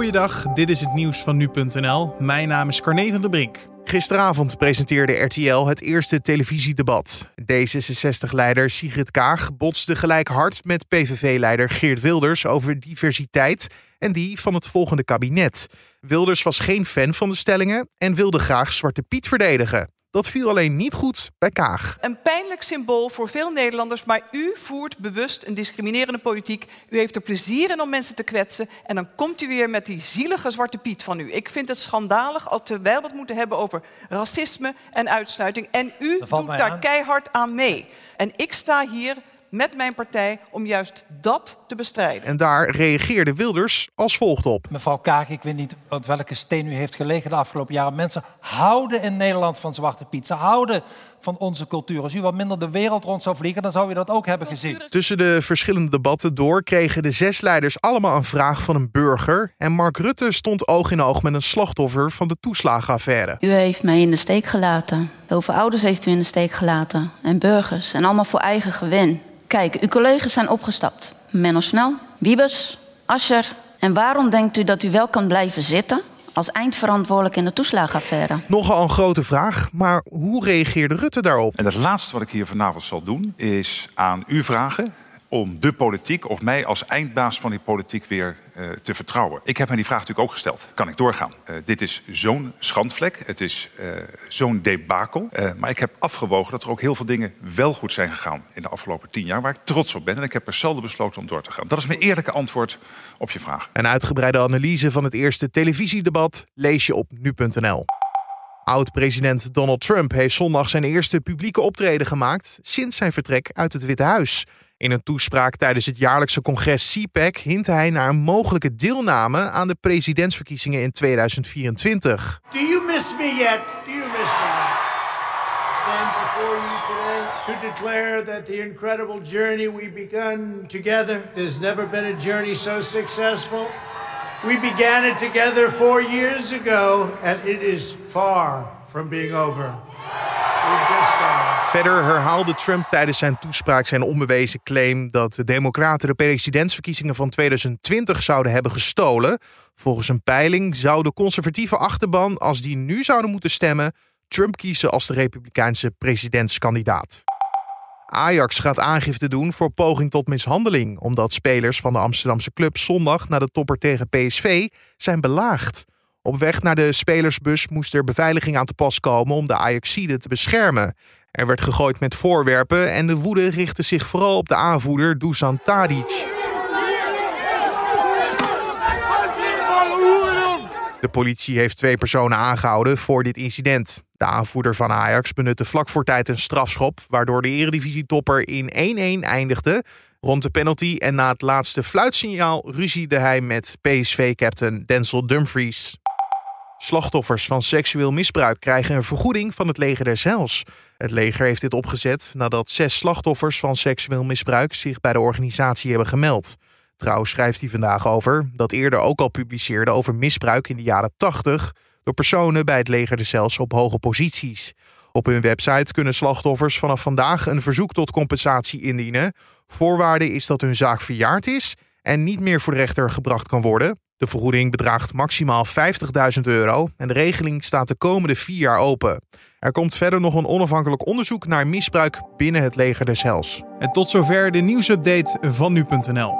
Goeiedag, dit is het nieuws van nu.nl. Mijn naam is Carne van der Brink. Gisteravond presenteerde RTL het eerste televisiedebat. D66-leider Sigrid Kaag botste gelijk hard met PVV-leider Geert Wilders over diversiteit en die van het volgende kabinet. Wilders was geen fan van de stellingen en wilde graag Zwarte Piet verdedigen. Dat viel alleen niet goed bij Kaag. Een pijnlijk symbool voor veel Nederlanders, maar u voert bewust een discriminerende politiek. U heeft er plezier in om mensen te kwetsen en dan komt u weer met die zielige zwarte piet van u. Ik vind het schandalig als terwijl we het moeten hebben over racisme en uitsluiting. En u doet daar keihard aan mee. En ik sta hier met mijn partij om juist dat te bestrijden. En daar reageerde Wilders als volgt op. Mevrouw Kaag, ik weet niet op welke steen u heeft gelegen de afgelopen jaren. Mensen houden in Nederland van Zwarte Piet. Ze houden van onze cultuur. Als u wat minder de wereld rond zou vliegen, dan zou u dat ook hebben gezien. Tussen de verschillende debatten door kregen de zes leiders allemaal een vraag van een burger. En Mark Rutte stond oog in oog met een slachtoffer van de toeslagenaffaire. U heeft mij in de steek gelaten. Hoeveel ouders heeft u in de steek gelaten? En burgers. En allemaal voor eigen gewin. Kijk, uw collega's zijn opgestapt. Menno Snel, Wiebes, Ascher. En waarom denkt u dat u wel kan blijven zitten als eindverantwoordelijk in de toeslagenaffaire? Nogal een grote vraag, maar hoe reageerde Rutte daarop? En het laatste wat ik hier vanavond zal doen, is aan u vragen om de politiek of mij als eindbaas van die politiek weer uh, te vertrouwen. Ik heb me die vraag natuurlijk ook gesteld. Kan ik doorgaan? Uh, dit is zo'n schandvlek. Het is uh, zo'n debakel. maar ik heb afgewogen dat er ook heel veel dingen wel goed zijn gegaan in de afgelopen tien jaar, waar ik trots op ben. En ik heb per saldo besloten om door te gaan. Dat is mijn eerlijke antwoord op je vraag. Een uitgebreide analyse van het eerste televisiedebat lees je op nu.nl. Oud-president Donald Trump heeft zondag zijn eerste publieke optreden gemaakt sinds zijn vertrek uit het Witte Huis. In een toespraak tijdens het jaarlijkse congres CPAC hintte hij naar een mogelijke deelname aan de presidentsverkiezingen in 2024. Do you miss me yet? Do you miss me yet? Stand before you today to declare that the incredible journey we begun together, there's never been a journey so successful. We began it together four years ago and it is far from being over. Verder herhaalde Trump tijdens zijn toespraak zijn onbewezen claim dat de Democraten de presidentsverkiezingen van 2020 zouden hebben gestolen. Volgens een peiling zou de conservatieve achterban, als die nu zouden moeten stemmen, Trump kiezen als de Republikeinse presidentskandidaat. Ajax gaat aangifte doen voor poging tot mishandeling, omdat spelers van de Amsterdamse club zondag na de topper tegen PSV zijn belaagd. Op weg naar de spelersbus moest er beveiliging aan te pas komen om de Ajaxide te beschermen. Er werd gegooid met voorwerpen en de woede richtte zich vooral op de aanvoerder Dusan Tadic. De politie heeft twee personen aangehouden voor dit incident. De aanvoerder van Ajax benutte vlak voor tijd een strafschop, waardoor de eredivisietopper in 1-1 eindigde. Rond de penalty en na het laatste fluitsignaal ruziede hij met PSV-captain Denzel Dumfries. Slachtoffers van seksueel misbruik krijgen een vergoeding van het leger der Zeils. Het leger heeft dit opgezet nadat zes slachtoffers van seksueel misbruik zich bij de organisatie hebben gemeld. Trouwens schrijft hij vandaag over dat eerder ook al publiceerde over misbruik in de jaren 80 door personen bij het leger Zeils op hoge posities. Op hun website kunnen slachtoffers vanaf vandaag een verzoek tot compensatie indienen. Voorwaarde is dat hun zaak verjaard is en niet meer voor de rechter gebracht kan worden. De vergoeding bedraagt maximaal 50.000 euro en de regeling staat de komende vier jaar open. Er komt verder nog een onafhankelijk onderzoek naar misbruik binnen het leger des Hels. En tot zover de nieuwsupdate van nu.nl.